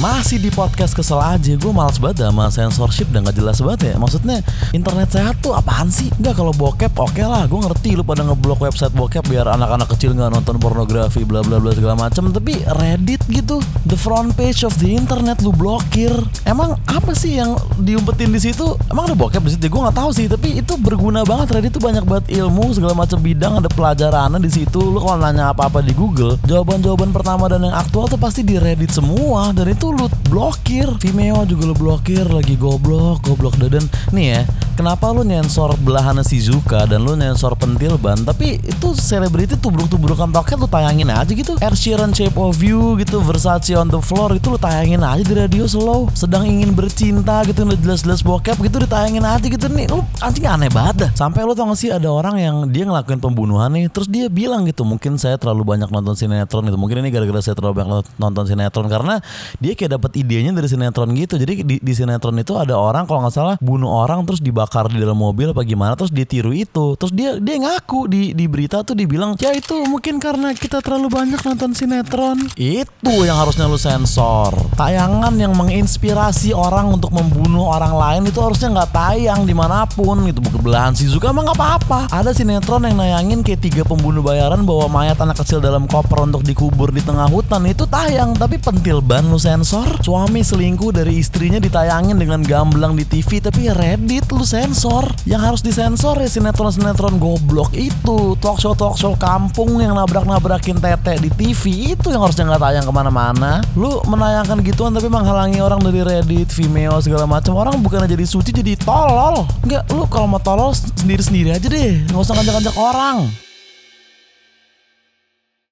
Masih di podcast kesel aja Gue males banget sama censorship dan gak jelas banget ya Maksudnya internet sehat tuh apaan sih? Enggak kalau bokep oke lah Gue ngerti lu pada ngeblok website bokep Biar anak-anak kecil gak nonton pornografi bla bla bla segala macem Tapi Reddit gitu The front page of the internet lu blokir Emang apa sih yang diumpetin di situ? Emang ada bokep di situ? Gue gak tahu sih Tapi itu berguna banget Reddit tuh banyak banget ilmu Segala macam bidang Ada pelajarannya di situ Lu kalau nanya apa-apa di Google Jawaban-jawaban pertama dan yang aktual tuh pasti di Reddit semua Dan itu lu blokir. Vimeo juga lu blokir lagi goblok goblok dadan nih ya kenapa lu nyensor belahannya Shizuka dan lu nyensor pentil ban? Tapi itu selebriti tubruk-tubrukan toket lu tayangin aja gitu. Ed Sheeran Shape of You gitu Versace on the floor itu lu tayangin aja di radio slow. Sedang ingin bercinta gitu udah jelas-jelas bokep gitu ditayangin aja gitu. Nih lu anjing aneh banget dah. Sampai lu tau gak sih ada orang yang dia ngelakuin pembunuhan nih terus dia bilang gitu mungkin saya terlalu banyak nonton sinetron gitu. Mungkin ini gara-gara saya terlalu banyak nonton sinetron karena dia kayak dapat idenya dari sinetron gitu. Jadi di, di sinetron itu ada orang kalau nggak salah bunuh orang terus dibakar di dalam mobil apa gimana terus dia tiru itu. Terus dia dia ngaku di di berita tuh dibilang ya itu mungkin karena kita terlalu banyak nonton sinetron. Itu yang harusnya lu sensor. Tayangan yang menginspirasi orang untuk membunuh orang lain itu harusnya nggak tayang di mana pun gitu. Bukan belahan Shizuka emang apa-apa. Ada sinetron yang nayangin kayak tiga pembunuh bayaran bawa mayat anak kecil dalam koper untuk dikubur di tengah hutan. Itu tayang tapi pentil ban lu sensor. Suami selingkuh dari istrinya ditayangin dengan gamblang di TV tapi Reddit lu sensor yang harus disensor ya sinetron-sinetron goblok itu. Talk show talk show kampung yang nabrak-nabrakin tete di TV itu yang harusnya nggak tayang ke mana-mana. Lu menayangkan gituan tapi menghalangi orang dari Reddit, Vimeo segala macam orang bukan jadi suci jadi tolol. Nggak lu kalau mau tolol sendiri-sendiri aja deh. Nggak usah ngajak-ngajak orang